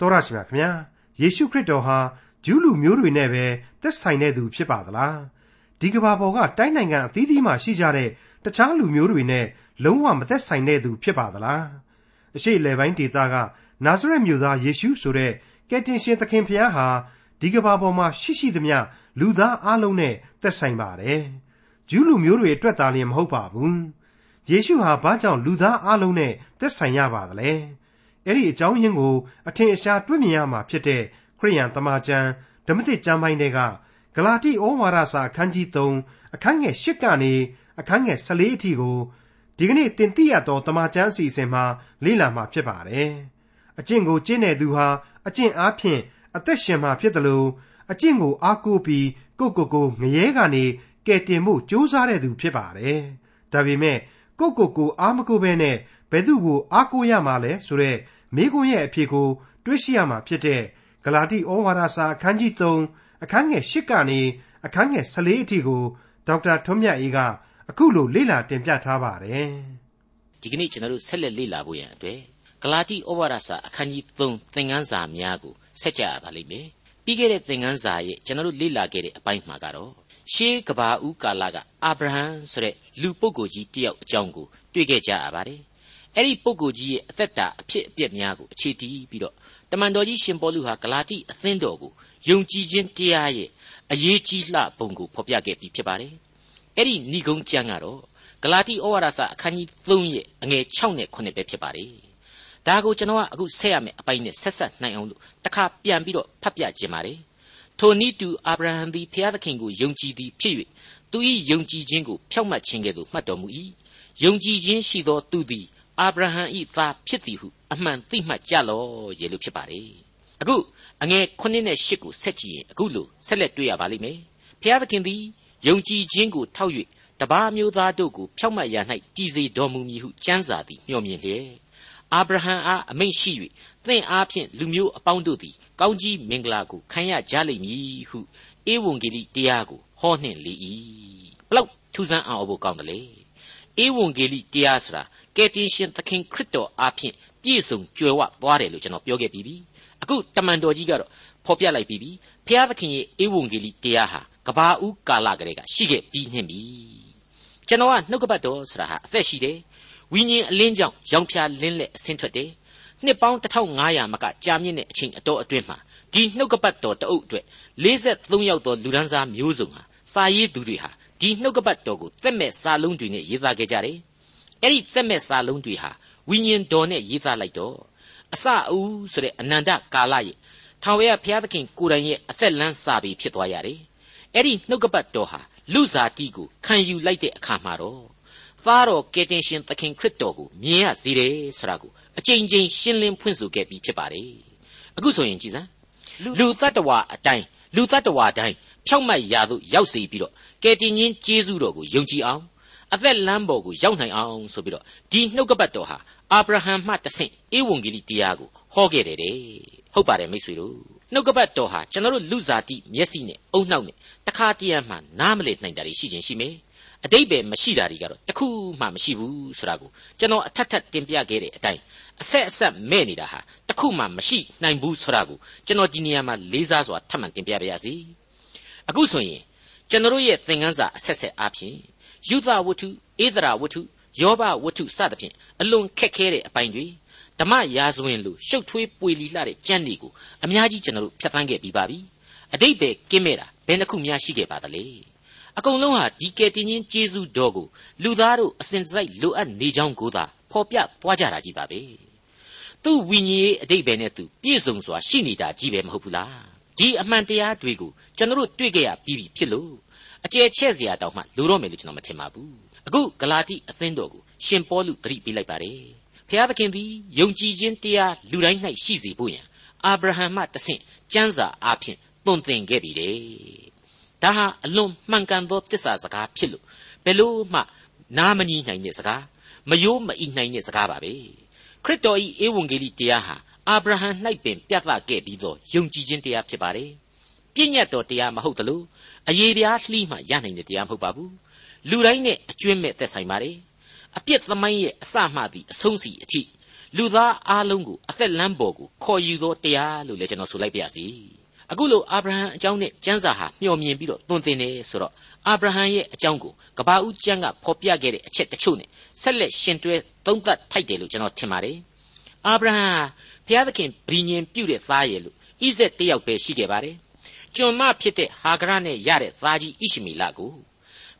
တော်ရရှိမြခင်ဗျာယေရှုခရစ်တော်ဟာဂျူးလူမျိုးတွေနဲ့ပဲသက်ဆိုင်တဲ့သူဖြစ်ပါသလားဒီကမ္ဘာပေါ်ကတိုင်းနိုင်ငံအသီးသီးမှာရှိကြတဲ့တခြားလူမျိုးတွေနဲ့လုံးဝမသက်ဆိုင်တဲ့သူဖြစ်ပါသလားအရှိလေပိုင်းဒေသကနာဇရက်မြို့သားယေရှုဆိုတဲ့ကယ်တင်ရှင်သခင်ဖျားဟာဒီကမ္ဘာပေါ်မှာရှိရှိသမျှလူသားအလုံးနဲ့သက်ဆိုင်ပါတယ်ဂျူးလူမျိုးတွေအတွက်သာလျှင်မဟုတ်ပါဘူးယေရှုဟာဘာကြောင့်လူသားအလုံးနဲ့သက်ဆိုင်ရပါသလဲ အဲ့ဒီအကြောင်းရင်းကိုအထင်အရှားတွေ့မြင်ရမှာဖြစ်တဲ့ခရိယန်တမန်ကျမ်းဓမ္မသစ်ကျမ်းပိုင်းတွေကဂလာတိဩဝါဒစာအခန်းကြီး3အခန်းငယ်8ကနေအခန်းငယ်14အထိကိုဒီကနေ့တင်ပြရတော့တမန်ကျမ်းအစီအစဉ်မှာလေ့လာမှာဖြစ်ပါတယ်။အကျင့်ကိုကျင့်တဲ့သူဟာအကျင့်အားဖြင့်အသက်ရှင်မှာဖြစ်တယ်လို့အကျင့်ကိုအားကိုးပြီးကိုကိုကိုငရဲကနေကယ်တင်ဖို့ကြိုးစားတဲ့သူဖြစ်ပါတယ်။ဒါပေမဲ့ကိုကိုကိုအားမကိုးဘဲနဲ့ဘယ်သူကိုအားကိုးရမှာလဲဆိုတော့ မိခွန်းရဲ့အဖြေကိုတွေးရှိရမှာဖြစ်တဲ့ဂလာတိဩဝါဒစာအခန်းကြီး3အခန်းငယ်8ကနေအခန်းငယ်14အထိကိုဒေါက်တာထွန်းမြတ်အေးကအခုလိုလေ့လာတင်ပြထားပါတယ်။ဒီကနေ့ကျွန်တော်တို့ဆက်လက်လေ့လာဖို့ရန်အတွက်ဂလာတိဩဝါဒစာအခန်းကြီး3သင်ခန်းစာများကိုဆက်ကြရပါလိမ့်မယ်။ပြီးခဲ့တဲ့သင်ခန်းစာရဲ့ကျွန်တော်တို့လေ့လာခဲ့တဲ့အပိုင်းမှာကတော့ရှေးကဘာဦးကာလကအာဗြဟံဆိုတဲ့လူပုဂ္ဂိုလ်ကြီးတယောက်အကြောင်းကိုတွေ့ခဲ့ကြရပါတယ်။ အဲ့ဒီပုဂ္ဂိုလ်ကြီးရဲ့အသက်တာအဖြစ်အပျက်များကိုအခြေတည်ပြီးတော့တမန်တော်ကြီးရှင်ပေါလုဟာဂလာတိအသင်းတော်ကိုယုံကြည်ခြင်းတရားရဲ့အရေးကြီးလှပုံကိုဖော်ပြခဲ့ပြီးဖြစ်ပါတယ်။အဲ့ဒီဏိဂုံးကျမ်းကတော့ဂလာတိဩဝါဒစာအခန်းကြီး3ရဲ့အငယ်6နဲ့9ပဲဖြစ်ပါတယ်။ဒါကိုကျွန်တော်ကအခုဆက်ရမယ်အပိုင်းနဲ့ဆက်ဆက်နိုင်အောင်လို့တစ်ခါပြန်ပြီးတော့ဖတ်ပြခြင်းပါတယ်။ထိုနည်းတူအာဗြဟံသည်ဖျားသခင်ကိုယုံကြည်သည်ဖြစ်၍သူ၏ယုံကြည်ခြင်းကိုဖြောက်မှတ်ခြင်းကဲ့သို့မှတ်တော်မူ၏။ယုံကြည်ခြင်းရှိသောသူသည် အာဗြဟံ၏သားဖြစ်သည်ဟုအမှန်သိမှတ်ကြလော့ရေလို့ဖြစ်ပါတယ်အခုအငယ်9နဲ့10ကိုဆက်ကြည့်ရင်အခုလို့ဆက်လက်တွေ့ရပါလိမ့်မယ်ဖျားသခင်သည်ယုံကြည်ခြင်းကိုထောက်၍တပါးမျိုးသားတို့ကိုဖြောက်မှတ်ရ၌တည်စေတော်မူမည်ဟုကြံစာသည်မျှော်မြင်လျက်အာဗြဟံအားအမိန့်ရှိ၍သင်အားဖြင့်လူမျိုးအပေါင်းတို့သည်ကောင်းကြီးမင်္ဂလာကိုခံရကြလိမ့်မည်ဟုဧဝံဂေလိတရားကိုဟောနှင့်လေ၏ဘလောက်ထူးဆန်းအောင်ဖို့ကောင်းတယ်လေဧဝံဂေလိတရားဆိုတာ ကယ်တင်ရှင်သခင်ခရစ်တော်အားဖြင့်ပြည့်စုံကြွယ်ဝသွားတယ်လို့ကျွန်တော်ပြောခဲ့ပြီးပြီအခုတမန်တော်ကြီးကတော့ဖော်ပြလိုက်ပြီးပြီဖျားသခင်ရဲ့ဧဝံဂေလိတရားဟာကဘာဦးကာလကလေးကရှိခဲ့ပြီးနှင့်ပြီကျွန်တော်ကနှုတ်ကပတ်တော်ဆိုတာဟာအသက်ရှိတယ်ဝိညာဉ်အလင်းကြောင့်ရောင်ဖြာလင်းလက်အဆင်းထွက်တယ်နှစ်ပေါင်း1500မကကြာမြင့်တဲ့အချိန်အတော်အတွင်းမှာဒီနှုတ်ကပတ်တော်တအုပ်အတွက်53ယောက်သောလူဒန်းစားမျိုးစုံဟာစာရေးသူတွေဟာဒီနှုတ်ကပတ်တော်ကိုသက်မဲ့စာလုံးတွေနဲ့ရေးသားခဲ့ကြတယ် အဲ့ဒီသက်မဲ့စာလုံးတွေဟာဝိညာဉ်တော်နဲ့ရေးသားလိုက်တော့အစအဦးဆိုတဲ့အနန္တကာလရဲ့ထာဝရဘုရားသခင်ကိုယ်တိုင်ရဲ့အသက်လန်းစာပေဖြစ်သွားရတယ်အဲ့ဒီနှုတ်ကပတ်တော်ဟာလူစားတီကိုခံယူလိုက်တဲ့အခါမှာတော့သားတော်ကယ်တင်ရှင်သခင်ခရစ်တော်ကိုမြင်ရစေတယ်ဆိုတာကိုအကြိမ်ကြိမ်ရှင်းလင်းဖွင့်ဆိုခဲ့ပြီးဖြစ်ပါတယ်အခုဆိုရင်ကြည်စမ်းလူတ attva အတိုင်းလူတ attva အတိုင်းဖြောက်မှတ်ရာသို့ရောက်စေပြီးတော့ကယ်တင်ရှင်ကျေးဇူးတော်ကိုယုံကြည်အောင် အသက်လမ်းပေါ်ကိုရောက်နိုင်အောင်ဆိုပြီးတော့ဒီနှုတ်ကပတ်တော်ဟာအာဗြဟံမှတဆင့်ဧဝံဂေလိတရားကိုဟောခဲ့တယ်တဲ့ဟုတ်ပါတယ်မိတ်ဆွေတို့နှုတ်ကပတ်တော်ဟာကျွန်တော်တို့လူစားတိမျက်စိနဲ့အုံနှောက်နဲ့တခါတည်းမှနားမလည်နိုင်တာရှိခြင်းရှိမယ်အတိတ်ပဲမရှိတာတွေကတော့တခုမှမရှိဘူးဆိုတာကိုကျွန်တော်အထက်ထက်တင်ပြခဲ့တဲ့အတိုင်းအဆက်အဆက်မဲ့နေတာဟာတခုမှမရှိနိုင်ဘူးဆိုတာကိုကျွန်တော်ဒီနေရာမှာလေးစားစွာထပ်မံတင်ပြပါရစေအခုဆိုရင်ကျွန်တော်ရဲ့သင်ခန်းစာအဆက်ဆက်အားဖြင့် ယူသဝတ္ထုဧဒရာဝတ္ထုယောဘဝတ္ထုစသဖြင့်အလွန်ခက်ခဲတဲ့အပိုင်းတွေဓမ္မရာဇဝင်လိုရှုပ်ထွေးပွေလီလှတဲ့ကြမ်းတွေကိုအများကြီးကျွန်တော်တို့ဖြတ်သန်းခဲ့ပြီးပါပြီအတိတ်ပဲကင်းမဲ့တာဘယ်နှခုများရှိခဲ့ပါသလဲအကုန်လုံးဟာဒီကယ်တင်ရှင်ကျေးဇူးတော်ကိုလူသားတို့အစဉ်တစိုက်လိုအပ်နေကြောင်းကိုသာဖော်ပြသွားကြတာကြီးပါပဲသူ့ဝိညာဉ်ရေးအတိတ်ပဲနဲ့သူပြည့်စုံစွာရှိနေတာကြီးပဲမဟုတ်ဘူးလားဒီအမှန်တရားတွေကိုကျွန်တော်တို့တွေ့ကြရပြီးပြီဖြစ်လို့ အကျယ်ချဲ့စရာတောင်မှလိုတော့မယ်လို့ကျွန်တော်မထင်ပါဘူးအခုဂလာတိအသင်းတော်ကိုရှင်ပေါလုသတိပေးလိုက်ပါတယ်ဖျားသခင်သည်ယုံကြည်ခြင်းတရားလူတိုင်း၌ရှိစေဖို့ယံအာဗြဟံမှတဆင့်ကျမ်းစာအားဖြင့်သွန်သင်ခဲ့ပြီတဲ့ဒါဟာအလွန်မှန်ကန်သောတစ္ဆာစကားဖြစ်လို့ဘယ်လို့မှနားမငြီးနိုင်တဲ့စကားမယိုးမအီနိုင်တဲ့စကားပါပဲခရစ်တော်၏ဧဝံဂေလိတရားဟာအာဗြဟံ၌ပင်ပြသခဲ့ပြီးသောယုံကြည်ခြင်းတရားဖြစ်ပါတယ်ပြည့်ညတ်တော်တရားမဟုတ်သလို အရေးပြားလှီးမှရနိုင်တဲ့တရားမဟုတ်ပါဘူးလူတိုင်းနဲ့အကျွင့်မဲ့သက်ဆိုင်ပါတယ်အပြစ်သမိုင်းရဲ့အစမှသည်အဆုံးစီအထိလူသားအားလုံးကိုအသက်လမ်းပေါ်ကိုခေါ်ယူသောတရားလို့လည်းကျွန်တော်ဆိုလိုက်ပါရစေအခုလိုအာဗြဟံအကြောင်းနဲ့ကျမ်းစာဟာမျှော်မြင်ပြီးတော့သွန်သင်နေဆိုတော့အာဗြဟံရဲ့အကြောင်းကိုကဘာဦးကျမ်းကဖော်ပြခဲ့တဲ့အချက်တချို့နဲ့ဆက်လက်ရှင်တွဲသုံးသပ်ထိုက်တယ်လို့ကျွန်တော်ထင်ပါတယ်အာဗြဟံဘုရားသခင်ဗြိညင်ပြုတဲ့သားရဲ့လို့ဣဇက်တယောက်ပဲရှိခဲ့ပါတယ် ကျွန်မဖြစ်တဲ့ဟာဂရနဲ့ရတဲ့သားကြီးဣရှမီလကို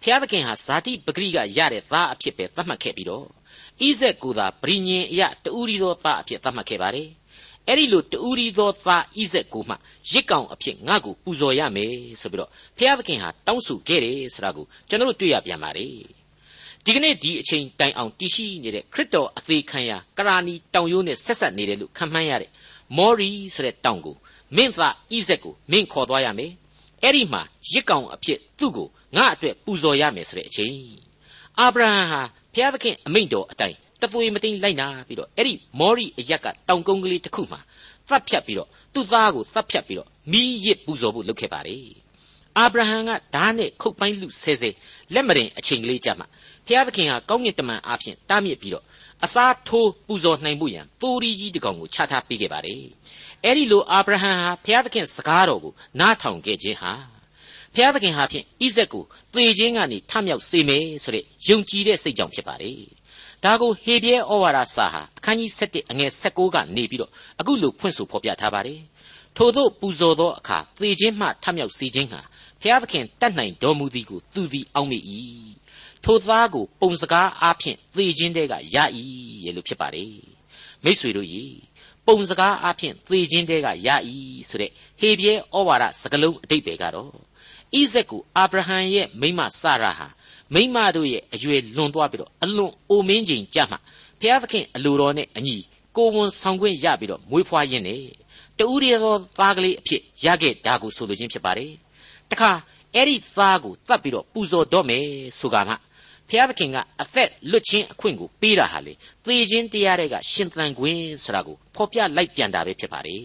ဘုရားသခင်ဟာဇာတိပဂရိကရတဲ့သားအဖြစ်ပဲသတ်မှတ်ခဲ့ပြီးတော့ဣဇက်ကိုသာဗြိညင်အရတူရီသောသားအဖြစ်သတ်မှတ်ခဲ့ပါတယ်အဲ့ဒီလိုတူရီသောသားဣဇက်ကိုမှရစ်ကောင်အဖြစ်ငါ့ကိုပူဇော်ရမယ်ဆိုပြီးတော့ဘုရားသခင်ဟာတောင်းဆိုခဲ့တယ်ဆိုတာကိုကျွန်တော်တို့တွေ့ရပြန်ပါတယ်ဒီကနေ့ဒီအချိန်တိုင်အောင်တည်ရှိနေတဲ့ခရစ်တော်အသေးခံရကရာနီတောင်ရိုးနဲ့ဆက်ဆက်နေတယ်လို့ခံမှန်းရတဲ့မော်ရီဆိုတဲ့တောင်ကို မင်းသားဣဇက်ကိုမင်းခေါ်သွားရမယ်အဲ့ဒီမှာရစ်ကောင်အဖြစ်သူ့ကိုငါအတွက်ပူဇော်ရမယ်ဆိုတဲ့အချိန်အာဗြဟံဟာဘုရားသခင်အမိန့်တော်အတိုင်းတပွေမတိန်လိုက်နာပြီးတော့အဲ့ဒီမောရီအရက်ကတောင်ကုန်းကလေးတစ်ခုမှာသတ်ဖြတ်ပြီးတော့သူ့သားကိုသတ်ဖြတ်ပြီးတော့မိရစ်ပူဇော်ဖို့လုပ်ခဲ့ပါတယ်အာဗြဟံကဓာတ်နဲ့ခုတ်ပိုင်းလူဆဲဆဲလက်မရင်အချိန်ကလေးကြာမှဘုရားသခင်ဟာကောင်းကင်တမန်အားဖြင့်တားမြစ်ပြီးတော့ အစားထိုးပူဇော်နိုင်မှုရန်သိုးရီကြီးတစ်ကောင်ကိုချထားပေးခဲ့ပါတယ်အဲ့ဒီလိုအာဗြဟံဟာဘုရားသခင်စကားတော်ကိုနားထောင်ခဲ့ခြင်းဟာဘုရားသခင်ဟာဖြင့်ဣဇက်ကိုသေခြင်းကနေထမြောက်စေမယ်ဆိုတဲ့ယုံကြည်တဲ့စိတ်ကြောင့်ဖြစ်ပါတယ်ဒါကိုဟေပြဲဩဝါဒစာဟာအခန်းကြီး7အငယ်16ကနေပြီးတော့အခုလိုဖွင့်ဆိုဖော်ပြထားပါတယ်ထို့သောပူဇော်သောအခါသေခြင်းမှထမြောက်စေခြင်းဟာဘုရားသခင်တတ်နိုင်တော်မူသည်ကိုသူသည်အောက်မေ့၏ ထိုသားကိုပုံစကားအားဖြင့်သေခြင်းတဲကရ၏ရဲ့လို့ဖြစ်ပါတယ်မိษွေတို့ဤပုံစကားအားဖြင့်သေခြင်းတဲကရ၏ဆိုတဲ့ဟေပြဲဩဝါဒစကလုံးအတိတ်ပဲကတော့ဣဇက်ကိုအာဗြဟံရဲ့မိမစရာဟာမိမတို့ရဲ့အရွယ်လွန်သွားပြီးတော့အလွန်အိုမင်းချိန်ကြမှာဘုရားသခင်အလိုတော်နဲ့အညီကိုဝန်ဆောင်ခွင့်ရပြီးတော့မွေးဖွားရင်းနဲ့တူရီသောသားကလေးအဖြစ်ရခဲ့တာကိုဆိုလိုခြင်းဖြစ်ပါတယ်တခါအဲ့ဒီသားကိုတတ်ပြီးတော့ပူဇော်တော့မယ်ဆိုကမှ ဘုရားသခင်ကအသက်လွတ်ခြင်းအခွင့်ကိုပေးတာဟာလေသေခြင်းတရားတွေကရှင်သန်ခွင့်ဆိုတာကိုဖော်ပြလိုက်ပြန်တာပဲဖြစ်ပါတယ်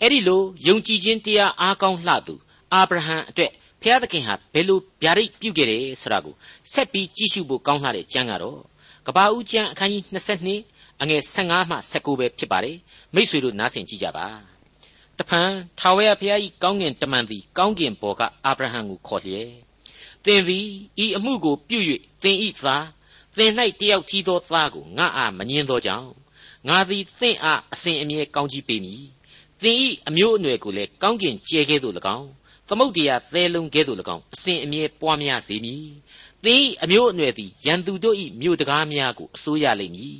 အဲ့ဒီလိုယုံကြည်ခြင်းတရားအားကောင်းလှသူအာဗြဟံအတွက်ဘုရားသခင်ဟာဘယ်လိုဗျာဒိတ်ပြုခဲ့တယ်ဆိုတာကိုဆက်ပြီးကြည့်ရှုဖို့ကောင်းလှတဲ့ကျမ်းကတော့ကဘာဦးကျမ်းအခန်းကြီး22အငယ်15မှ19ပဲဖြစ်ပါတယ်မိษွေတို့နားဆင်ကြည့်ကြပါတဖန်ထာဝရဘုရား၏ကောင်းကင်တမန်သည်ကောင်းကင်ဘော်ကအာဗြဟံကိုခေါ်လျက်သင်သည်ဤအမှုကိုပြု၍ သင်ဤသားသင်၌တယောက်ထီးသောသားကိုငါအားမငင်းသောကြောင့်ငါသည်သင်အားအစဉ်အမြဲကောင်းကြီးပေးမည်သင်ဤအမျိုးအနွယ်ကိုလည်းကောင်းကင်ကျဲကဲ့သို့၎င်းသမုတ်တရားသဲလုံးကဲ့သို့၎င်းအစဉ်အမြဲပွားများစေမည်သင်ဤအမျိုးအနွယ်သည်ရန်သူတို့ဤမြို့တကားများကိုအစိုးရလိမ့်မည်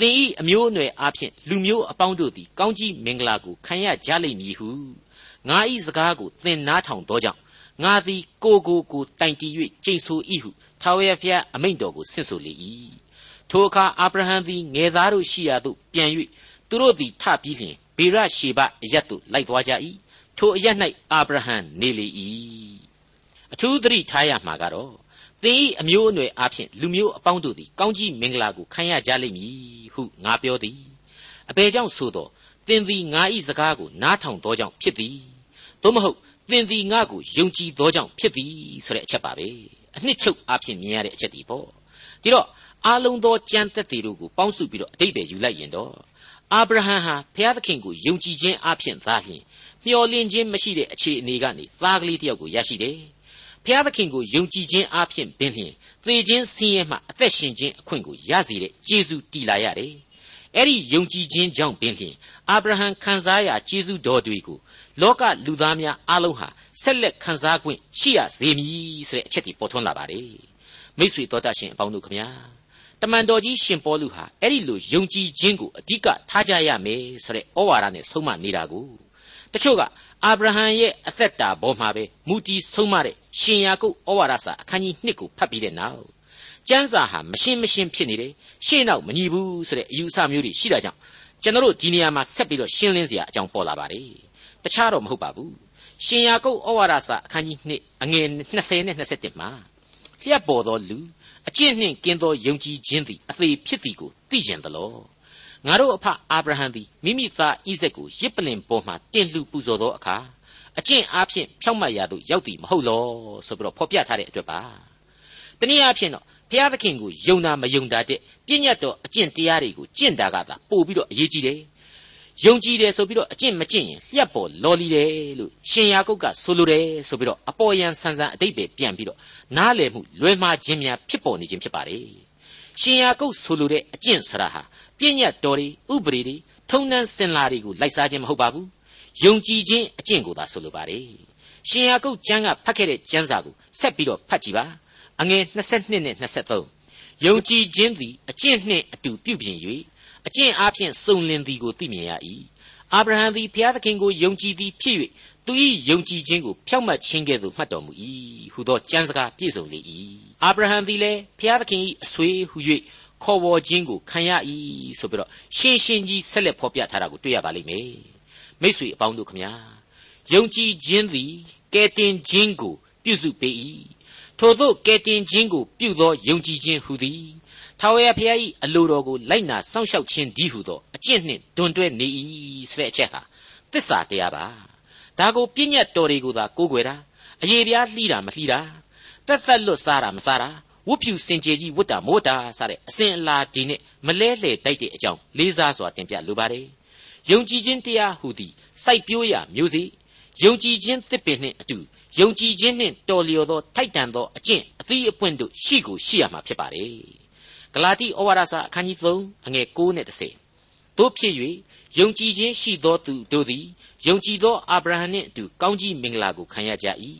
သင်ဤအမျိုးအနွယ်အဖျင်လူမျိုးအပေါင်းတို့သည်ကောင်းကြီးမင်္ဂလာကိုခံရကြလိမ့်မည်ဟုငါဤစကားကိုသင်နားထောင်သောကြောင့်ငါသည်ကိုကိုကိုတိုင်တီ၍ကြိတ်ဆို၏ဟု ထာဝရဘုရားအမိန့်တော်ကိုဆင့်ဆိုလေ၏ထိုအခါအာဗြဟံသည်ငယ်သားတို့ရှိရာသို့ပြန်၍သူတို့သည်ထပြီးလျှင်ဗေရရှေဘအရတ်သို့လိုက်သွားကြ၏ထိုအရတ်၌အာဗြဟံနေလေ၏အထူးသတိထားရမှာကတော့သင်၏အမျိုးအနွယ်အဖျင်လူမျိုးအပေါင်းတို့သည်ကောင်းကြီးမင်္ဂလာကိုခံရကြလိမ့်မည်ဟုငါပြောသည်အဘယ်ကြောင့်ဆိုတော့သင်သည်ငါ၏စကားကိုနားထောင်သောကြောင့်ဖြစ်သည်သို့မဟုတ်သင်သည်ငါ့ကိုယုံကြည်သောကြောင့်ဖြစ်သည်ဆိုတဲ့အချက်ပါပဲ အနှစ်ချုပ်အဖြစ်မြင်ရတဲ့အချက်ဒီပေါ့ဒီတော့အားလုံးသောကြံသက်တွေတို့ကိုပေါင်းစုပြီးတော့အတိတ်ပဲယူလိုက်ရင်တော့အာဗြဟံဟာဘုရားသခင်ကိုယုံကြည်ခြင်းအဖြစ်သာလျှင်မျှော်လင့်ခြင်းမရှိတဲ့အခြေအနေကနေသားကလေးတယောက်ကိုရရှိတယ်ဘုရားသခင်ကိုယုံကြည်ခြင်းအဖြစ်ပင်လျှင်သေခြင်းဆင်းရဲမှအသက်ရှင်ခြင်းအခွင့်ကိုရစေတဲ့ကျေးဇူးတည်လာရတယ် အဲ့ဒီယုံကြည်ခြင်းကြောင့်ပင်လျှင်အာဗြဟံခံစားရကျေးဇူးတော်တွေကိုလောကလူသားများအလုံးဟာဆက်လက်ခံစား권ရှိရစေမည်ဆိုတဲ့အချက်ဒီပေါ်ထွန်းလာပါတယ်မိတ်ဆွေတော်တတ်ရှင်အပေါင်းတို့ခမညာတမန်တော်ကြီးရှင်ပေါလုဟာအဲ့ဒီလိုယုံကြည်ခြင်းကိုအဓိကထားကြရမယ်ဆိုတဲ့ဩဝါဒနဲ့ဆုံးမနေတာကိုတချို့ကအာဗြဟံရဲ့အသက်တာပေါ်မှာပဲမူတည်ဆုံးမတဲ့ရှင်ယာကုပ်ဩဝါဒစာအခန်းကြီး1ကိုဖတ်ပြီးတဲ့နောက် ကျမ်းစာဟာမရှင်းမရှင်းဖြစ်နေတယ်ရှေ့နောက်မညီဘူးဆိုတဲ့အယူအဆမျိုးတွေရှိတာကြောင့်ကျွန်တော်တို့ဒီနေရာမှာဆက်ပြီးတော့ရှင်းလင်းစရာအကြောင်းပေါ်လာပါတယ်တခြားတော့မဟုတ်ပါဘူးရှင်ယာကုပ်ဩဝါဒစာအခန်းကြီး2အငယ်20နဲ့21မှာလျှက်ပေါ်သောလူအကျင့်နှင့်ကင်းသောယုံကြည်ခြင်းသည်အသေးဖြစ်သည်ကိုသိကျင်သလောငါတို့အဖအာဗြဟံသည်မိမိသားဣဇက်ကိုရစ်ပလင်ပေါ်မှတင်လှူပူဇော်သောအခါအကျင့်အားဖြင့်ဖြောင့်မတ်ရာသို့ရောက်သည်မဟုတ်လောဆိုပြီးတော့ဖော်ပြထားတဲ့အတွက်ပါတနည်းအားဖြင့်တော့ ဘုရားသခင်ကိုယုံတာမယုံတာတဲ့ပြည့်ညတ်တော်အကျင့်တရားတွေကိုကျင့်တာကသာပို့ပြီးတော့အရေးကြီးတယ်ယုံကြည်တယ်ဆိုပြီးတော့အကျင့်မကျင့်ရင်လျှက်ပေါ်လော်လီတယ်လို့ရှင်ယာကုတ်ကဆိုလိုတယ်ဆိုပြီးတော့အပေါ်ယံဆန်းဆန်းအတိတ်ပဲပြန်ပြီးတော့နားလည်မှုလွဲမှားခြင်းများဖြစ်ပေါ်နေခြင်းဖြစ်ပါတယ်ရှင်ယာကုတ်ဆိုလိုတဲ့အကျင့်ဆရာဟာပြည့်ညတ်တော်တွေဥပဒေတွေထုံနှန်းစင်လာတွေကိုလိုက်စားခြင်းမဟုတ်ပါဘူးယုံကြည်ခြင်းအကျင့်ကိုသာဆိုလိုပါတယ်ရှင်ယာကုတ်ကျမ်းကဖတ်ခဲ့တဲ့ကျမ်းစာကိုဆက်ပြီးတော့ဖတ်ကြည့်ပါ အငယ်22နဲ့23ယုံကြည်ခြင်းသည်အကျင့်နှင့်အတူပြုပြင်၍အကျင့်အားဖြင့်စုံလင်သည်ကိုသိမြင်ရ၏အာဗြဟံသည်ဘုရားသခင်ကိုယုံကြည်သည်ဖြစ်၍သူ၏ယုံကြည်ခြင်းကိုဖြောက်မှတ်ခြင်းကဲ့သို့မှတ်တော်မူ၏ဟုသောကျမ်းစကားပြည့်စုံလေ၏အာဗြဟံသည်လည်းဘုရားသခင်၏အဆွေဟု၍ခေါ်ဝေါ်ခြင်းကိုခံရ၏ဆိုပြီးတော့ရှင်းရှင်းကြီးဆက်လက်ဖော်ပြထားတာကိုတွေ့ရပါလိမ့်မယ်မိတ်ဆွေအပေါင်းတို့ခမညာယုံကြည်ခြင်းသည်ကယ်တင်ခြင်းကိုပြုစုပေး၏ ထို့သောကယ်တင်ခြင်းကိုပြုသောယုံကြည်ခြင်းဟူသည်ထာဝရဘုရား၏အလိုတော်ကိုလိုက်နာစောင့်ရှောက်ခြင်းဒီဟုသောအကျင့်နှင့်တွန်တွဲနေ၏ဆိုတဲ့အချက်ဟာသစ္စာတရားပါဒါကိုပြည့်ညတ်တော်တွေကိုသာကိုးကွယ်တာအယေပြားလှီးတာမလှီးတာတက်သက်လွတ်စားတာမစားတာဝတ်ဖြူစင်ကြယ်ကြီးဝတ်တာမို့တာစတဲ့အစဉ်အလာဒီနဲ့မလဲလှဲတိုက်တဲ့အကြောင်းလေးစားစွာတင်ပြလိုပါတယ်ယုံကြည်ခြင်းတရားဟူသည်စိုက်ပျိုးရာမျိုးစေ့ယုံကြည်ခြင်းသစ်ပင်နှင့်အတူ ယုံကြည်ခြင်းနှင့်တော်လျော်သောထိုက်တန်သောအကျင့်အသီးအပွင့်တို့ရှိကိုရှိရမှာဖြစ်ပါတယ်ဂလာတိဩဝါဒစာအခန်းကြီး3အငယ်9နဲ့10တို့ဖြစ်၍ယုံကြည်ခြင်းရှိသောသူတို့သည်ယုံကြည်သောအာဗြဟံနှင့်အတူကောင်းကြီးမင်္ဂလာကိုခံရကြ၏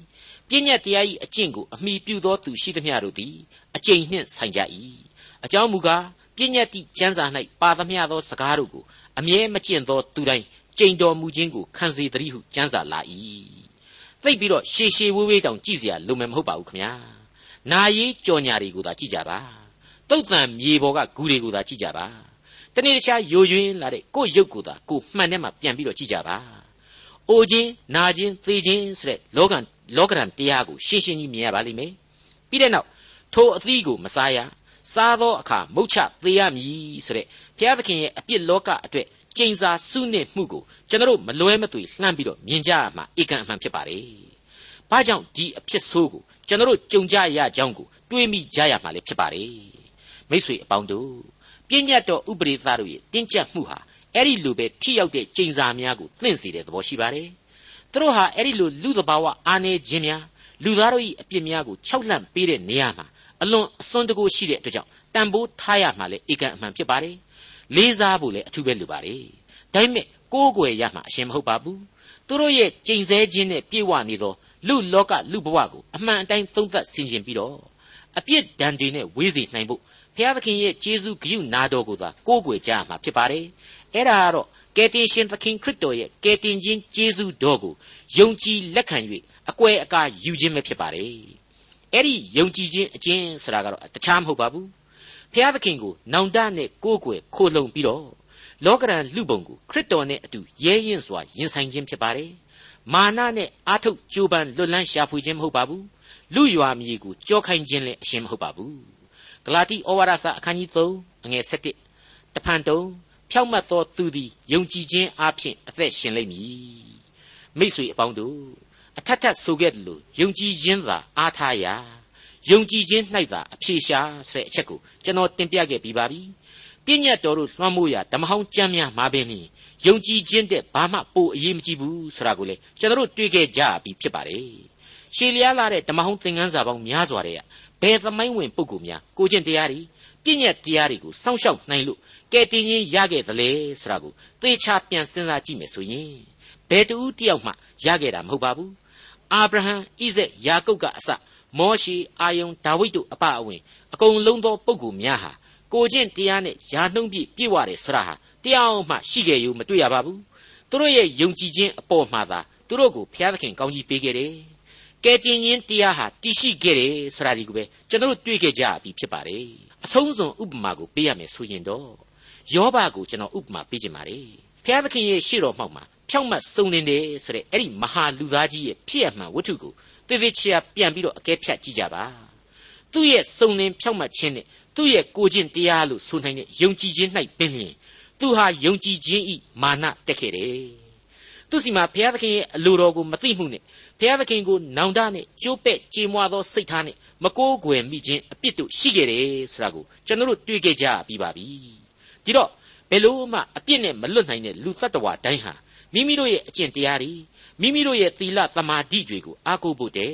ပြည့်ညတ်တရား၏အကျင့်ကိုအမိပြုသောသူရှိသမျှတို့သည်အကျင့်နှင့်ဆိုင်ကြ၏အကြောင်းမူကားပြည့်ညတ်သည့်ကျမ်းစာ၌ပါသမျှသောစကားတို့ကိုအမြဲမကျင့်သောသူတိုင်းကြိမ်တော်မူခြင်းကိုခံစေတည်းဟုကျမ်းစာလာ၏ သိပ်ပြီးတော့ရှေရှေဝေးဝေးတောင်ကြည့်เสียလိုမယ်မဟုတ်ပါဘူးခင်ဗျာနာရေးကြော်ညာတွေကိုသာကြည့်ကြပါတုတ်တန်မြေပေါ်ကဂူတွေကိုသာကြည့်ကြပါတနေ့တခြားယိုယွင်းလာတဲ့ကိုယ့်ရုပ်ကိုသာကိုမှန်ထဲမှာပြန်ပြီးတော့ကြည့်ကြပါအိုခြင်းနာခြင်းသေခြင်းဆိုတဲ့လောကလောကရန်တရားကိုရှင်းရှင်းကြီးမြင်ရပါလိမ့်မယ်ပြီးတဲ့နောက်ထိုအသီးကိုမစားရစားသောအခါမုတ်ချသေးရမည်ဆိုတဲ့ဘုရားသခင်ရဲ့အပြစ်လောကအတွက် ကျိန်စာစုနှင့်မှုကိုကျွန်တော်မလွဲမသွေလှမ်းပြီးတော့မြင်ကြရမှာဧကန်အမှန်ဖြစ်ပါတယ်။ဘာကြောင့်ဒီအဖြစ်ဆိုးကိုကျွန်တော်ကြုံကြရကြောင်းကိုတွေးမိကြရမှာလည်းဖြစ်ပါတယ်။မိတ်ဆွေအပေါင်းတို့ပြည့်ညတ်တော်ဥပရိသတို့ရဲ့တင်းကျပ်မှုဟာအဲ့ဒီလိုပဲထိရောက်တဲ့ကျိန်စာများကိုသင့်စေတဲ့သဘောရှိပါတယ်။သူတို့ဟာအဲ့ဒီလိုလူသဘာဝအာနေခြင်းများလူသားတို့၏အပြစ်များကိုခြောက်လှန့်ပေးတဲ့နေရာမှာအလွန်အစွန်းတကူရှိတဲ့အတွက်ကြောင့်တန်ဖိုးထားရမှာလေဧကန်အမှန်ဖြစ်ပါတယ် လေးစားဖို့လည်းအထူးပဲလိုပါတယ်ဒါပေမဲ့ကိုးကွယ်ရမှာအရှင်မဟုတ်ပါဘူးသူတို့ရဲ့ကြိမ်ဆဲခြင်းနဲ့ပြေဝနေသောလူလောကလူဘဝကိုအမှန်အတိုင်းသုံးသပ်ဆင်ခြင်ပြီးတော့အပြစ်ဒဏ်တွေနဲ့ဝေးစေနိုင်ဖို့ဘုရားသခင်ရဲ့ကျေးဇူးဂရုနာတော်ကိုသာကိုးကွယ်ကြရမှာဖြစ်ပါတယ်အဲ့ဒါကတော့ကယ်တင်ရှင်သခင်ခရစ်တော်ရဲ့ကယ်တင်ခြင်းကျေးဇူးတော်ကိုယုံကြည်လက်ခံ၍အကွယ်အကာယူခြင်းပဲဖြစ်ပါတယ်အဲ့ဒီယုံကြည်ခြင်းအကျင့်ဆိုတာကတော့တခြားမဟုတ်ပါဘူး ဖျားသခင်ကိုနောင်တနဲ့ကိုးကွယ်ခိုလှုံပြီးတော့လောကရန်လူပုံကိုခရစ်တော်နဲ့အတူရဲရင်စွာရင်ဆိုင်ခြင်းဖြစ်ပါတယ်မာနနဲ့အာထုတ်ကြိုးပမ်းလွတ်လန်းရှာဖွေခြင်းမဟုတ်ပါဘူးလူရွာမြေကိုကြောခိုင်းခြင်းလည်းအရှင်းမဟုတ်ပါဘူးဂလာတိဩဝါဒစာအခန်းကြီး3အငယ်7တဖန်တုံဖြောက်မှတ်သောသူသည်ယုံကြည်ခြင်းအပြင်အသက်ရှင်လိမ့်မည်မိษွေအပေါင်းတို့အထက်ထက်ဆိုခဲ့တယ်လို့ယုံကြည်ခြင်းသာအားထားရာ ယုံကြည်ခြင်း၌သာအဖြေရှာဆိုတဲ့အချက်ကိုကျွန်တော်တင်ပြခဲ့ပြီးပါပြီပြည့်ညတ်တော်တို့လွှမ်းမိုးရာဓမ္မဟောင်းကျမ်းများမှာပင်ယုံကြည်ခြင်းတဲ့ဘာမှပိုအရေးမကြီးဘူးဆိုတာကိုလေကျွန်တော်တို့တွေ့ခဲ့ကြပြီးဖြစ်ပါတယ်ရှေလျားလာတဲ့ဓမ္မဟောင်းသင်ခန်းစာပေါင်းများစွာတဲ့ဘယ်သမိုင်းဝင်ပုဂ္ဂိုလ်များကိုကျင့်တရားတွေပြည့်ညတ်တရားတွေကိုစောင့်ရှောက်နိုင်လို့ကဲတင်ချင်းရခဲ့သလဲဆိုတာကိုသေချာပြန်စဉ်းစားကြည့်မယ်ဆိုရင်ဘယ်တူတယောက်မှရခဲ့တာမဟုတ်ပါဘူးအာဗြဟံဣဇက်ယာကုပ်ကအစ မောရှေအာယုန်ဒါဝိဒ်တို့အပအဝင်အကုန်လုံးသောပုဂ္ဂိုလ်များဟာကိုကျင့်တရားနဲ့ယာနှုံးပြည့်ပြည့်ဝတယ်ဆိုတာဟာတရားမှရှိခဲ့ရုံမတွေ့ရပါဘူးသူတို့ရဲ့ယုံကြည်ခြင်းအပေါ်မှာသာသူတို့ကိုဘုရားသခင်ကောင်းကြီးပေးခဲ့တယ်ကဲတင်ခြင်းတရားဟာတည်ရှိခဲ့တယ်ဆိုတာဒီကိုပဲကျွန်တော်တို့တွေ့ခဲ့ကြပြီဖြစ်ပါတယ်အဆုံးစွန်ဥပမာကိုပေးရမယ်ဆိုရင်တော့ယောဘကိုကျွန်တော်ဥပမာပေးခြင်းပါတယ်ဘုရားသခင်ရဲ့ရှေ့တော်မှောက်မှာဖြောင့်မတ်စုံလင်တယ်ဆိုတဲ့အဲ့ဒီမဟာလူသားကြီးရဲ့ဖြစ်ရမှန်ဝတ္ထုကို သေသေးချာပြန်ပြီးတော့အကဲဖြတ်ကြည့်ကြပါသူ့ရဲ့စုံလင်ဖြောက်မှတ်ခြင်းနဲ့သူ့ရဲ့ကိုကျင့်တရားလို့ဆိုနိုင်တဲ့ယုံကြည်ခြင်း၌ပင်လျင်သူဟာယုံကြည်ခြင်းဤမာနတက်ခဲ့တယ်သူစီမှာဘုရားသခင်ရဲ့အလိုတော်ကိုမသိမှုနဲ့ဘုရားသခင်ကိုနောင်တနဲ့ကြိုးပဲ့ကြေမွသောစိတ်ထားနဲ့မကိုးကွယ်မိခြင်းအပြစ်တို့ရှိခဲ့တယ်ဆိုတာကိုကျွန်တော်တို့တွေ့ခဲ့ကြပြီးပါပြီဒီတော့ဘယ်လို့မှအပြစ်နဲ့မလွတ်နိုင်တဲ့လူတ attva တိုင်းဟာမိမိတို့ရဲ့အကျင့်တရားတွေ မိမိတို့ရဲ့သီလသမာဓိတွေကိုအားကိုးဖို့တဲ့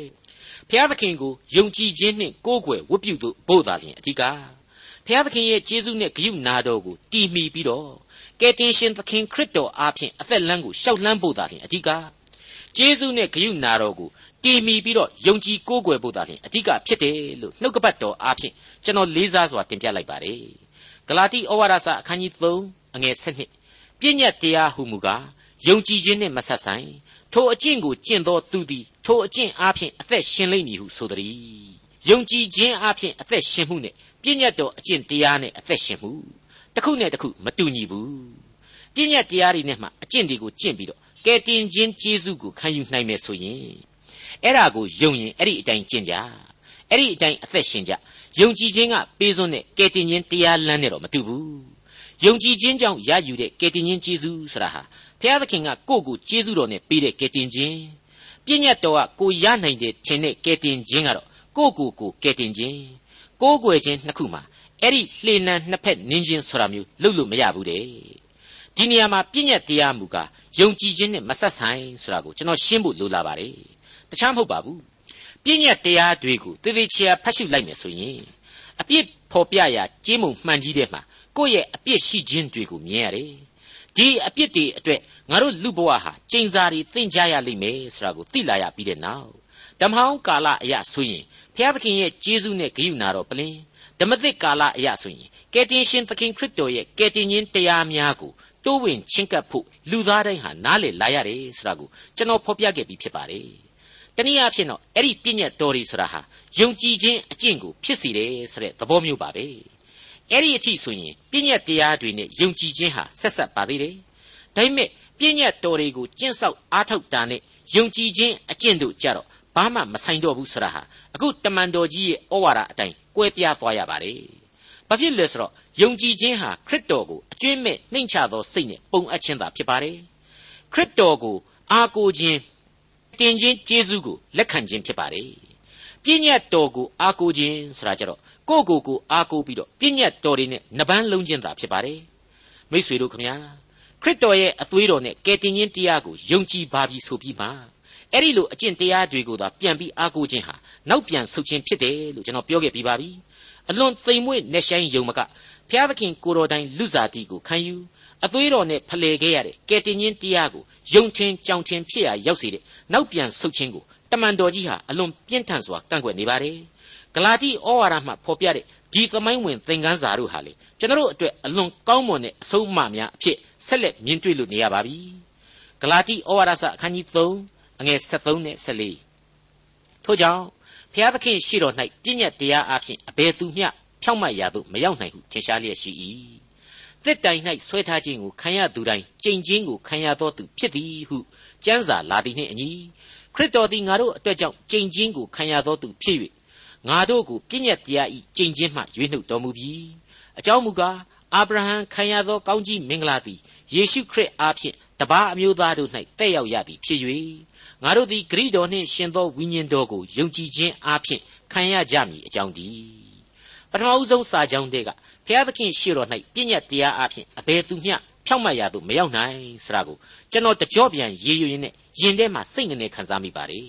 ဘုရားသခင်ကိုယုံကြည်ခြင်းနှင့်ကိုးကွယ်ဝတ်ပြုဖို့သာလျှင်အဓိကဘုရားသခင်ရဲ့ကျေးဇူးနဲ့ဂရုဏာတော်ကိုတည်မီပြီးတော့ကယ်တင်ရှင်သခင်ခရစ်တော်အားဖြင့်အသက်လမ်းကိုရှောက်လှမ်းဖို့သာလျှင်အဓိကကျေးဇူးနဲ့ဂရုဏာတော်ကိုတည်မီပြီးတော့ယုံကြည်ကိုးကွယ်ဖို့သာလျှင်အဓိကဖြစ်တယ်လို့နှုတ်ကပတ်တော်အားဖြင့်ကျွန်တော်လေးစားစွာတင်ပြလိုက်ပါတယ်ဂလာတိဩဝါဒစာအခန်းကြီး3အငယ်7ပြည့်ညတ်တရားဟုမူကား ယုံကြည်ခြင်းနှင့်မဆက်ဆိုင်ထိုအကျင့်ကိုကျင့်သောသူသည်ထိုအကျင့်အားဖြင့်အသက်ရှင်လိမ့်မည်ဟုဆိုသည်ယုံကြည်ခြင်းအားဖြင့်အသက်ရှင်မှုနဲ့ပြည့်ညတ်တော်အကျင့်တရားနဲ့အသက်ရှင်မှုတစ်ခုနဲ့တစ်ခုမတူညီဘူးပြည့်ညတ်တရားတွေနဲ့မှအကျင့်တွေကိုကျင့်ပြီးတော့ကဲတင်ခြင်းကျေးဇူးကိုခံယူနိုင်မယ်ဆိုရင်အဲ့ဒါကိုယုံရင်အဲ့ဒီအတိုင်းကျင့်ကြအဲ့ဒီအတိုင်းအသက်ရှင်ကြယုံကြည်ခြင်းကပေးစွန်းတဲ့ကဲတင်ခြင်းတရားလမ်းနဲ့တော့မတူဘူးယုံကြည်ခြင်းကြောင့်ရယူတဲ့ကဲတင်ခြင်းကျေးဇူးဆိုတာဟာ ဘုရားသခင်ကကိုယ့်ကိုကျေးဇူးတော်နဲ့ပေးတဲ့ကဲတင်ခြင်းပြည့်ညတ်တော်ကကိုရနိုင်တဲ့ထင်တဲ့ကဲတင်ခြင်းကတော့ကိုယ့်ကိုယ်ကိုကဲတင်ခြင်းကိုးကွယ်ခြင်းနှစ်ခုမှာအဲ့ဒီလှေနံနှစ်ဖက်နင်းခြင်းဆိုတာမျိုးလုပ်လို့မရဘူးတဲ့ဒီနေရာမှာပြည့်ညတ်တရားမူကားယုံကြည်ခြင်းနဲ့မဆက်ဆိုင်ဆိုတာကိုကျွန်တော်ရှင်းဖို့လိုလာပါတယ်တခြားမဟုတ်ပါဘူးပြည့်ညတ်တရားတွေကိုသေသေးချာဖတ်ရှုလိုက်မယ်ဆိုရင်အပြစ်ဖော်ပြရာကြေးမုံမှန်ကြီးတဲ့မှာကိုယ့်ရဲ့အပြစ်ရှိခြင်းတွေကိုမြင်ရတယ် ဒီအပြစ်တွေအတွက်ငါတို့လူဘဝဟာကျိန်စာတွေသင်ကြရလိမ့်မယ်ဆိုတာကိုသိလာရပြီးတဲ့နောက်ဓမ္မဟောင်းကာလအရာဆိုရင်ဘုရားသခင်ရဲ့ကျေးဇူးနဲ့ဂရုဏာတော်ပလင်ဓမ္မသစ်ကာလအရာဆိုရင်ကယ်တင်ရှင်သခင်ခရစ်တော်ရဲ့ကယ်တင်ခြင်းတရားများကိုတိုးဝင်ချင်းကပ်ဖို့လူသားတိုင်းဟာနားလည်လာရတယ်ဆိုတာကိုကျွန်တော်ဖော်ပြခဲ့ပြီးဖြစ်ပါတယ်။တနည်းအားဖြင့်တော့အဲ့ဒီပြည့်ညတ်တော်တွေဆိုတာဟာယုံကြည်ခြင်းအကျင့်ကိုဖြစ်စေတယ်ဆိုတဲ့သဘောမျိုးပါပဲ။ အဲ့ဒီအထိဆိုရင်ပြည့်ညတ်တရားတွေနဲ့ယုံကြည်ခြင်းဟာဆက်ဆက်ပါသေးတယ်။ဒါပေမဲ့ပြည့်ညတ်တော်တွေကိုကျင့်ဆောက်အားထုတ်တာနဲ့ယုံကြည်ခြင်းအကျင့်တို့ကြတော့ဘာမှမဆိုင်တော့ဘူးဆိုတာဟာအခုတမန်တော်ကြီးရဲ့ဩဝါဒအတိုင်းကွဲပြားသွားရပါတယ်။ဘာဖြစ်လဲဆိုတော့ယုံကြည်ခြင်းဟာခရစ်တော်ကိုအကျွင့်မဲ့နှိမ့်ချသောစိတ်နဲ့ပုံအပ်ခြင်းသာဖြစ်ပါတယ်။ခရစ်တော်ကိုအားကိုးခြင်းတင်ခြင်းကျေးဇူးကိုလက်ခံခြင်းဖြစ်ပါတယ်။ ပြည့်ညတ်တော်ကိုအားကိုးခြင်းဆိုတာကြတော့ကိုယ့်ကိုယ်ကိုအားကိုးပြီးတော့ပြည့်ညတ်တော်တွေနဲ့နှပန်းလုံးခြင်းသာဖြစ်ပါတယ်။မိတ်ဆွေတို့ခမညာခရစ်တော်ရဲ့အသွေးတော်နဲ့ကယ်တင်ခြင်းတရားကိုယုံကြည်ပါပြီဆိုပြီးမှအဲ့ဒီလိုအကျင့်တရားတွေကိုသာပြန်ပြီးအားကိုးခြင်းဟာနောက်ပြန်ဆုတ်ခြင်းဖြစ်တယ်လို့ကျွန်တော်ပြောခဲ့ပြီးပါပြီအလွန်သိမ်မွေ့နေဆိုင်ယုံမကဘုရားသခင်ကိုတော်တိုင်လူစားတီကိုခံယူအသွေးတော်နဲ့ဖလှယ်ခဲ့ရတဲ့ကယ်တင်ရှင်တရားကိုယုံထင်ကြောင်ထင်ဖြစ်ရရောက်စေတဲ့နောက်ပြန်ဆုတ်ခြင်းကို တမန်တော်ကြီးဟာအလွန်ပြင်းထန်စွာကန့်ကွက်နေပါတယ်ဂလာတိဩဝါဒမှဖော်ပြတဲ့ဒီသမိုင်းဝင်သင်ခန်းစာတို့ဟာလေကျွန်တော်တို့အတွက်အလွန်ကောင်းမွန်တဲ့အဆုံးအမများအဖြစ်ဆက်လက်မြင်တွေ့လို့နေရပါပြီဂလာတိဩဝါဒစာအခန်းကြီး3အငယ်73နဲ့74ထို့ကြောင့်ဖျားသခင်ရှိတော်၌ပြည့်ညတ်တရားအဖြစ်အဘယ်သူမျှဖြောင့်မတ်ရာသို့မရောက်နိုင်ဟုထင်ရှားလျက်ရှိ၏တစ်တိုင်၌ဆွဲထားခြင်းကိုခံရသူတိုင်းကြိမ်ချင်းကိုခံရသောသူဖြစ်သည်ဟုကျမ်းစာလာသည်နှင့်အညီ ခရစ်တော်သည်ငါတို့အတွက်ကြောင့်ကြိမ်ချင်းကိုခံရသောသူဖြစ်၍ငါတို့ကိုပြည့်ညတ်တရားဤကြိမ်ချင်းမှရွေးနှုတ်တော်မူပြီးအကြောင်းမူကားအာဗြဟံခံရသောကောင်းကြီးမင်္ဂလာသည်ယေရှုခရစ်အားဖြင့်တပါးအမျိုးသားတို့၌တက်ရောက်ရသည်ဖြစ်၍ငါတို့သည်ဂရိတော်နှင့်ရှင်သောဝိညာဉ်တော်ကိုယုံကြည်ခြင်းအားဖြင့်ခံရကြမည်အကြောင်းဒီပထမဦးဆုံးစာကြောင်းတဲ့ကဘုရားသခင်ရှေ့တော်၌ပြည့်ညတ်တရားအားဖြင့်အဘယ်သူမျှ ဖြောင့်မတ်ရာသို့မရောက်နိုင်ဆိုတာကိုကျွန်တော်တကြောပြန်ရေးရွရင်နဲ့ယင်ထဲမှာစိတ်ငနေခံစားမိပါတယ်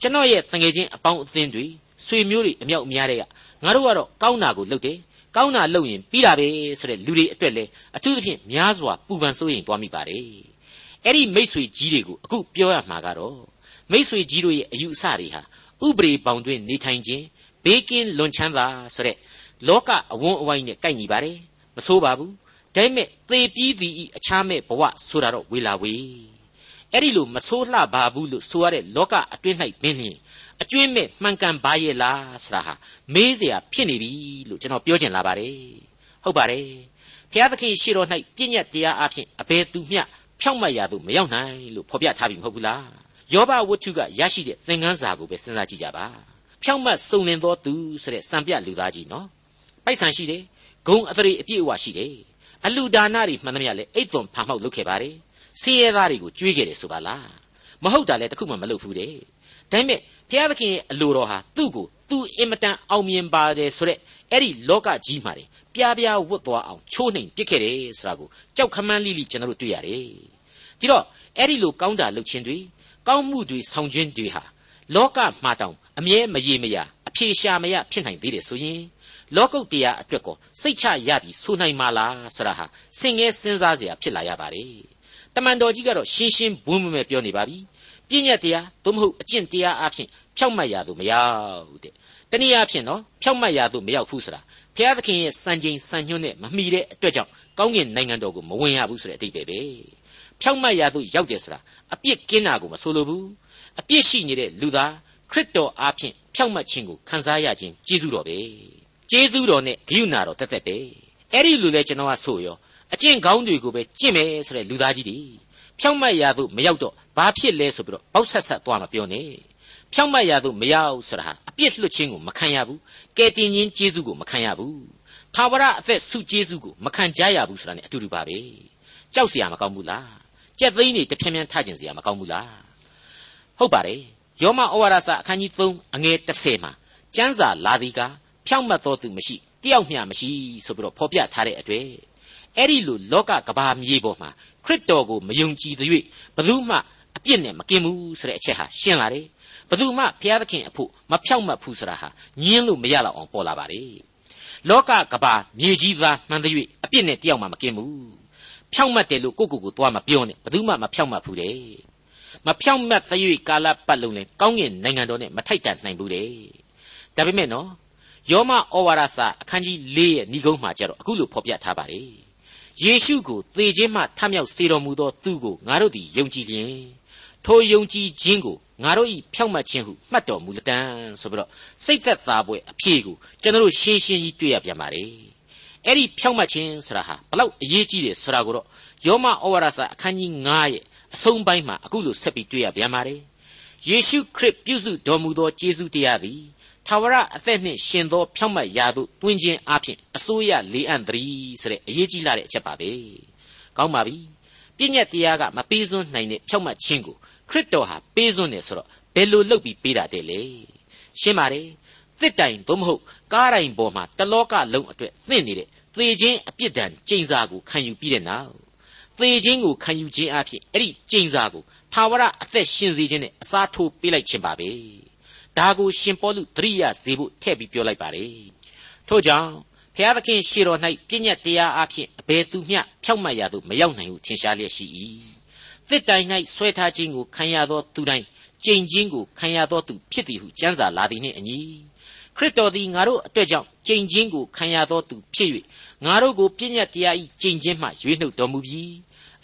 ကျွန်တော်ရဲ့တငယ်ချင်းအပေါင်းအသင်းတွေဆွေမျိုးတွေအမြောက်အများတွေကငါတို့ကတော့ကောင်းတာကိုလုပ်တယ်ကောင်းတာလုပ်ရင်ပြီးတာပဲဆိုတဲ့လူတွေအတွက်လည်းအထူးသဖြင့်များစွာပူပန်စိုးရိမ်သွားမိပါတယ်အဲ့ဒီမိษွေကြီးတွေကိုအခုပြောရမှာကတော့မိษွေကြီးတို့ရဲ့အယူအဆတွေဟာဥပရိပေါင်တွင်နေထိုင်ခြင်းဘေးကင်းလွန်ချမ်းသာဆိုတဲ့လောကအဝန်းအဝိုင်းနဲ့ကိုက်ညီပါတယ်မဆိုးပါဘူး ဒါပေမဲ့သေပြီးသည်အခြားမဲ့ဘဝဆိုတာတော့ဝေလာဝေအဲ့ဒီလိုမဆိုးလှပါဘူးလို့ဆိုရတဲ့လောကအတွင်း၌ပင်လျင်အကျွင်းမဲ့မှန်ကန်ပါရဲ့လားဆိုတာဟာမေးเสียဖြစ်နေပြီလို့ကျွန်တော်ပြောချင်လာပါတယ်ဟုတ်ပါတယ်ဘုရားသခင်ရှေ့တော်၌ပြည့်ညတ်တရားအဖြစ်အဘယ်သူမျှဖြောင့်မတ်ရာသို့မရောက်နိုင်လို့ဖော်ပြထားပြီမဟုတ်ဘူးလားယောဘဝတ္ထုကရရှိတဲ့သင်ခန်းစာကိုပဲစဉ်းစားကြည့်ကြပါဖြောင့်မတ်စုံလင်သောသူဆိုတဲ့စံပြလူသားကြီးနော်ပိုက်ဆံရှိတယ်ဂုံအသရေအပြည့်အဝရှိတယ် အလူဒါနတွေမှန်သမျှလည်းအိတ်သွန်ဖာမောက်လုပ်ခဲ့ပါတယ်ဆင်းရဲသားတွေကိုကြွေးခဲ့တယ်ဆိုပါလားမဟုတ်တာလည်းတခုမှမလုပ်ဘူးတဲ့ဒါပေမဲ့ဘုရားသခင်ရဲ့အလိုတော်ဟာသူ့ကိုသူအင်မတန်အောင်မြင်ပါတယ်ဆိုတဲ့အဲ့ဒီလောကကြီးမှာပြားပြားဝတ်သွားအောင်ချိုးနှိမ်ပစ်ခဲ့တယ်ဆိုတာကိုကြောက်ခမန်းလိလိကျွန်တော်တို့တွေ့ရတယ်ဒီတော့အဲ့ဒီလိုကောင်းတာလုပ်ခြင်းတွေကောင်းမှုတွေဆောင်ခြင်းတွေဟာလောကမှာတောင်အမြဲမရေမရအဖြေရှာမရဖြစ်နိုင်သေးတယ်ဆိုရင် လောကုတ်တရားအတွက်ကိုစိတ်ချရပြီဆိုနိုင်မှာလားဆိုတာဟာစင်ငယ်စဉ်းစားเสียဖြစ်လာရပါတယ်တမန်တော်ကြီးကတော့ရှင်းရှင်းဘုံမမဲ့ပြောနေပါပြီပြည့်ညက်တရားသို့မဟုတ်အကျင့်တရားအဖြစ်ဖြောက်မှတ်ရသူမရောက်တဲ့တနည်းအားဖြင့်နော်ဖြောက်မှတ်ရသူမရောက်ဘူးဆိုတာဘုရားသခင်ရဲ့စံချိန်စံညွှန်းနဲ့မမီတဲ့အတွက်ကြောင့်ကောင်းကင်နိုင်ငံတော်ကိုမဝင်ရဘူးဆိုတဲ့အတိတ်ပဲပဲဖြောက်မှတ်ရသူရောက်တယ်ဆိုတာအပြစ်ကင်းတာကိုမဆိုလိုဘူးအပြစ်ရှိနေတဲ့လူသားခရစ်တော်အားဖြင့်ဖြောက်မှတ်ခြင်းကိုခံစားရခြင်းကျေးဇူးတော်ပဲ ကျေးဇူးတော်နဲ့ဂိယူနာတော်တက်တက်ပဲအဲ့ဒီလူလဲကျွန်တော်ကဆိုရောအကျင့်ကောင်းတွေကိုပဲကျင့်မယ်ဆိုတဲ့လူသားကြီးတွေဖြောက်မှတ်ရသူမရောက်တော့ဘာဖြစ်လဲဆိုပြီးတော့ပေါက်ဆက်ဆက်သွားမပြောနဲ့ဖြောက်မှတ်ရသူမရောက်ဆိုတာဟာအပြစ်လွတ်ခြင်းကိုမခံရဘူးကယ်တင်ခြင်းကျေးဇူးကိုမခံရဘူးထာဝရအသက်ဆုကျေးဇူးကိုမခံကြရဘူးဆိုတာ ਨੇ အတူတူပါပဲကြောက်เสียမကောင်းဘူးလားကြက်သိန်းတွေတဖြည်းဖြည်းထကျင်เสียမကောင်းဘူးလားဟုတ်ပါတယ်ယောမဩဝါဒစာအခန်းကြီး3အငယ်30မှာကျမ်းစာလာသည်က ဖြောင့်မတ်တော်သူမရှိတယောက်မျှမရှိဆိုပြီးတော့ဖော်ပြထားတဲ့အတွေ့အဲ့ဒီလိုလောကကဘာမြေပေါ်မှာခရစ်တော်ကိုမယုံကြည်သ၍ဘယ်သူမှအပြစ်နဲ့မကင်းဘူးဆိုတဲ့အချက်ဟာရှင်းလာတယ်ဘယ်သူမှဘုရားသခင်အဖို့မဖြောင့်မတ်ဘူးဆိုတာဟာညင်းလို့မရတော့အောင်ပေါ်လာပါတယ်လောကကဘာမြေကြီးသားမှန်သ၍အပြစ်နဲ့တယောက်မှမကင်းဘူးဖြောင့်မတ်တယ်လို့ကိုကိုကိုသွားမပြောနဲ့ဘယ်သူမှမဖြောင့်မတ်ဘူးတဲ့မဖြောင့်မတ်သ၍ကာလပတ်လုံးလဲကောင်းကင်နိုင်ငံတော်နဲ့မထိုက်တန်နိုင်ဘူးတဲ့ဒါပေမဲ့နော် ယောမဩဝါဒစာအခန်းကြီး၄ရဲ့ဏိဂုံးမှာကျတော့အခုလိုဖော်ပြထားပါတယ်ယေရှုကိုသေခြင်းမှထမြောက်စေတော်မူသောသူကိုငါတို့သည်ယုံကြည်လျင်ထိုယုံကြည်ခြင်းကိုငါတို့ဤဖြောက်မှတ်ခြင်းဟုမှတ်တော်မူလတံဆိုပြီးတော့စိတ်သက်သာပွဲအဖြေကိုကျွန်တော်တို့ရှင်းရှင်းကြီးတွေ့ရပြန်ပါတယ်အဲ့ဒီဖြောက်မှတ်ခြင်းဆိုတာဟာဘလောက်အရေးကြီးတယ်ဆိုတာကိုတော့ယောမဩဝါဒစာအခန်းကြီး9ရဲ့အဆုံးပိုင်းမှာအခုလိုဆက်ပြီးတွေ့ရပြန်ပါတယ်ယေရှုခရစ်ပြုစုတော်မူသောကျေးဇူးတရားသည် ထာဝရအသက်နှင့်ရှင်သောဖြောင့်မတ်ရာသို့တွင်ခြင်းအပြင်အစိုးရလေးအံ့သည်ဆိုတဲ့အရေးကြီးလာတဲ့အချက်ပါပဲကောင်းပါပြီပြည့်ညက်တရားကမပေးစွန်းနိုင်တဲ့ဖြောင့်မတ်ခြင်းကိုခရစ်တော်ဟာပေးစွန်းတယ်ဆိုတော့ဘယ်လိုလုပ်ပြီးပေးတာတဲ့လေရှင်းပါတယ်တစ်တိုင်သို့မဟုတ်ကားတိုင်ပေါ်မှာတလောကလုံးအတွက်သင့်နေတဲ့သေခြင်းအပြစ်ဒဏ်ကျိန်စာကိုခံယူပြီးတဲ့နောက်သေခြင်းကိုခံယူခြင်းအဖြစ်အဲ့ဒီကျိန်စာကိုထာဝရအသက်ရှင်စေခြင်းနဲ့အစားထိုးပေးလိုက်ခြင်းပါပဲ ဒါကိုရှင်ပေါလုသတိရစေဖို့ထည့်ပြီးပြောလိုက်ပါတယ်ထို့ကြောင့်ဖျားသခင်ရှေတော်၌ပြည့်ညတ်တရားအဖြစ်အဘယ်သူမျှဖြောက်မှတ်ရသို့မရောက်နိုင်ဟုထင်ရှားလျက်ရှိ၏တစ်တိုင်၌ဆွဲထားခြင်းကိုခံရသောသူတိုင်းကြိမ်ချင်းကိုခံရသောသူဖြစ်သည်ဟုကျမ်းစာလာသည်နှင့်အညီခရစ်တော်သည်ငါတို့အတွက်ကြောင့်ကြိမ်ချင်းကိုခံရသောသူဖြစ်၍ငါတို့ကိုပြည့်ညတ်တရား၏ကြိမ်ချင်းမှရွေးနှုတ်တော်မူပြီး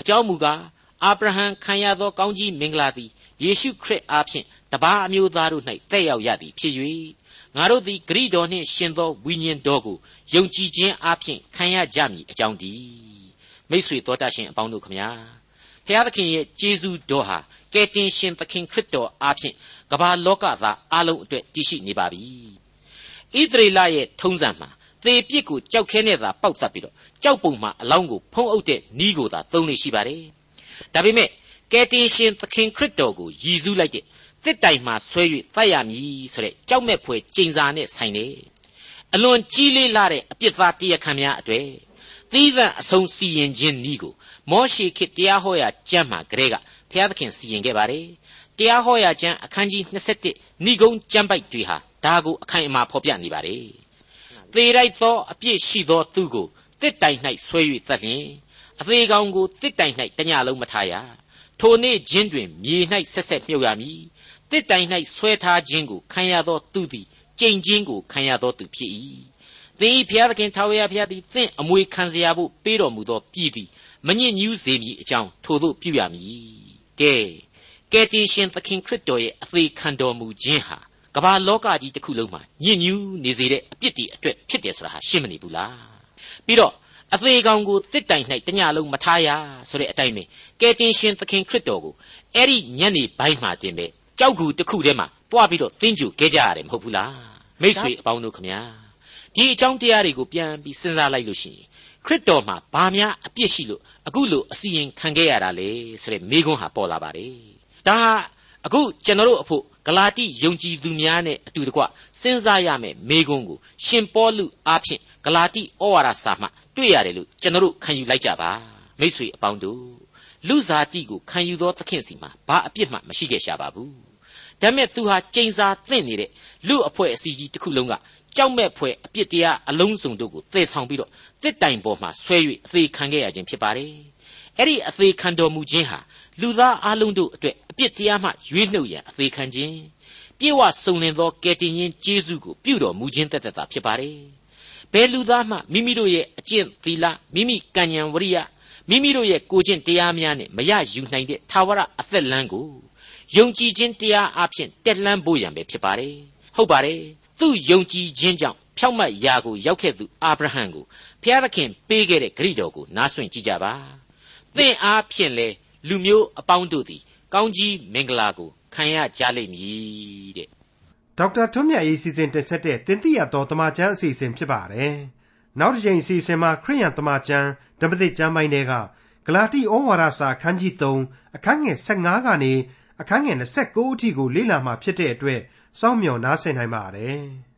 အကြောင်းမူကားအာဗြဟံခံရသောကောင်းကြီးမင်္ဂလာသည် ယေရှုခရစ်အားဖြင့်တပါးအမျိုးသားတို့၌တက်ရောက်ရသည်ဖြစ်၍ငါတို့သည်ဂရိတော်နှင့်ရှင်သောဝိညာဉ်တော်ကိုယုံကြည်ခြင်းအပြင်ခံရကြမည်အကြောင်းတည်းမိษွေတော်တတ်ရှင်အပေါင်းတို့ခမညာဖျားသခင်ရဲ့ကျေးဇူးတော်ဟာကယ်တင်ရှင်သခင်ခရစ်တော်အားဖြင့်ကမ္ဘာလောကသားအလုံးအတွက်တည်ရှိနေပါပြီဣသရေလရဲ့ထုံးစံမှာသေပြစ်ကိုကြောက်ခဲနဲ့သာပေါက်သတ်ပြီးတော့ကြောက်ပုံမှာအလောင်းကိုဖုံးအုပ်တဲ့နီးကိုသာသုံးနေရှိပါတယ်ဒါပေမဲ့ ကယ်တင်ရှင်သခင်ခရစ်တော်ကိုယည်စူးလိုက်တဲ့တစ်တိုင်မှာဆွဲ၍တတ်ရမည်ဆိုတဲ့ကြောက်မဲ့ဖွယ်ကျိန်စာနဲ့ဆိုင်တယ်အလွန်ကြီးလေးလာတဲ့အပြစ်သားတရားခံများအတွေ့သီးသန့်အဆုံးစီရင်ခြင်းဤကိုမောရှိခေတရားဟောရာကျမ်းမှာကလေးကဘုရားသခင်စီရင်ခဲ့ပါတယ်တရားဟောရာကျမ်းအခန်းကြီး27ဏိဂုံးကျမ်းပိုက်တွေဟာဒါကိုအခိုင်အမာဖော်ပြနေပါတယ်သေလိုက်သောအပြစ်ရှိသောသူကိုတစ်တိုင်၌ဆွဲ၍တတ်လျင်အသေးကောင်ကိုတစ်တိုင်၌တညလုံးမထားရ ထိုနေ့ချင်းတွင်မြေ၌ဆက်ဆက်မြုပ်ရမည်တစ်တိုင်၌ဆွဲထားခြင်းကိုခံရသောသူသည်ကြိမ်ခြင်းကိုခံရသောသူဖြစ်၏သင်၏ဘုရားသခင်ထာဝရဘုရားသည်သင်အမွေခံစရာဖို့ပေးတော်မူသောပြည်သည်မညစ်ညူးစေမည်အကြောင်းထိုသို့ပြုရမည်ကဲကယ်တင်ရှင်သခင်ခရစ်တော်ရဲ့အသေးခံတော်မူခြင်းဟာကမ္ဘာလောကကြီးတစ်ခုလုံးမှာညစ်ညူးနေစေတဲ့အပြစ်တွေအတွက်ဖြစ်တယ်ဆိုတာဟာရှင်းမနေဘူးလားပြီးတော့ အသေးကောင်ကိုတစ်တိုင်၌တညလုံးမထားရဆိုတဲ့အတိုင်းပဲကယ်တင်ရှင်သခင်ခရစ်တော်ကိုအဲ့ဒီညနေပိုင်းမှာတင်ပဲကြောက်ကူတစ်ခုထဲမှာတွားပြီးတော့သင်ကြူခဲ့ကြရတယ်မဟုတ်ဘူးလားမိษွေအပေါင်းတို့ခမညာဒီအကြောင်းတရားတွေကိုပြန်ပြီးစဉ်းစားလိုက်လို့ရှိရင်ခခရစ်တော်မှာဘာများအပြစ်ရှိလို့အခုလိုအစီရင်ခံခဲ့ရတာလဲဆိုတဲ့မေးခွန်းဟာပေါ်လာပါတယ်ဒါဟာအခုကျွန်တော်တို့အဖို့ဂလာတိယုံကြည်သူများနဲ့အတူတကွစဉ်းစားရမယ့်မေးခွန်းကိုရှင်ပေါလုအားဖြင့် ဂလာတိဩဝါဒစာမှတွေ့ရတယ်လို့ကျွန်တော်တို့ခံယူလိုက်ကြပါမိတ်ဆွေအပေါင်းတို့လူစားတိကိုခံယူသောသခင်စီမှာဘာအပြစ်မှမရှိခဲ့ရှာပါဘူးဒါမဲ့သူဟာကျိန်စာသင့်နေတဲ့လူအဖွဲ့အစည်းကြီးတစ်ခုလုံးကကြောက်မဲ့ဖွယ်အပြစ်တရားအလုံးစုံတို့ကိုသေဆောင်ပြီးတော့တစ်တိုင်ပေါ်မှာဆွဲ၍အသေးခံခဲ့ရခြင်းဖြစ်ပါတယ်အဲ့ဒီအသေးခံတော်မူခြင်းဟာလူသားအလုံးတို့အတွက်အပြစ်တရားမှရွေးနှုတ်ရန်အသေးခံခြင်းပြေဝစုံလင်သောကယ်တင်ရှင်ကျေးဇူးကိုပြုတော်မူခြင်းတသက်တာဖြစ်ပါတယ် ဘယ်လူသားမှမိမိတို့ရဲ့အကျင့်သီလမိမိကံဉဏ်ဝရိယမိမိတို့ရဲ့ကိုကျင့်တရားများနဲ့မရယူနိုင်တဲ့သာဝရအသက်လမ်းကိုယုံကြည်ခြင်းတရားအဖြစ်တက်လှမ်းဖို့ရန်ပဲဖြစ်ပါတယ်ဟုတ်ပါတယ်သူ့ယုံကြည်ခြင်းကြောင့်ဖြောက်မတ်ရာကိုရောက်ခဲ့သူအာဗြဟံကိုဘုရားသခင်ပေးခဲ့တဲ့ဂရိတော်ကိုနားဆွင့်ကြည့်ကြပါသင်အားဖြင့်လေလူမျိုးအပေါင်းတို့သည်ကောင်းကြီးမင်္ဂလာကိုခံရကြလိမ့်မည်တဲ့ ဒေါက်တာထွန်းမြတ်ရေးစီစဉ်တင်ဆက်တဲ့တင်ပြရတော်တမချန်းအစီအစဉ်ဖြစ်ပါတယ်နောက်တစ်ချိန်အစီအစဉ်မှာခရိယံတမချန်းဓမ္မသစ်ကျမ်းပိုင်းတွေကဂလာတိဩဝါဒစာအခန်းကြီး3အခန်းငယ်15ကနေအခန်းငယ်29အထိကိုလေ့လာမှဖြစ်တဲ့အတွက်စောင့်မျှော်နားဆင်နိုင်ပါတယ်။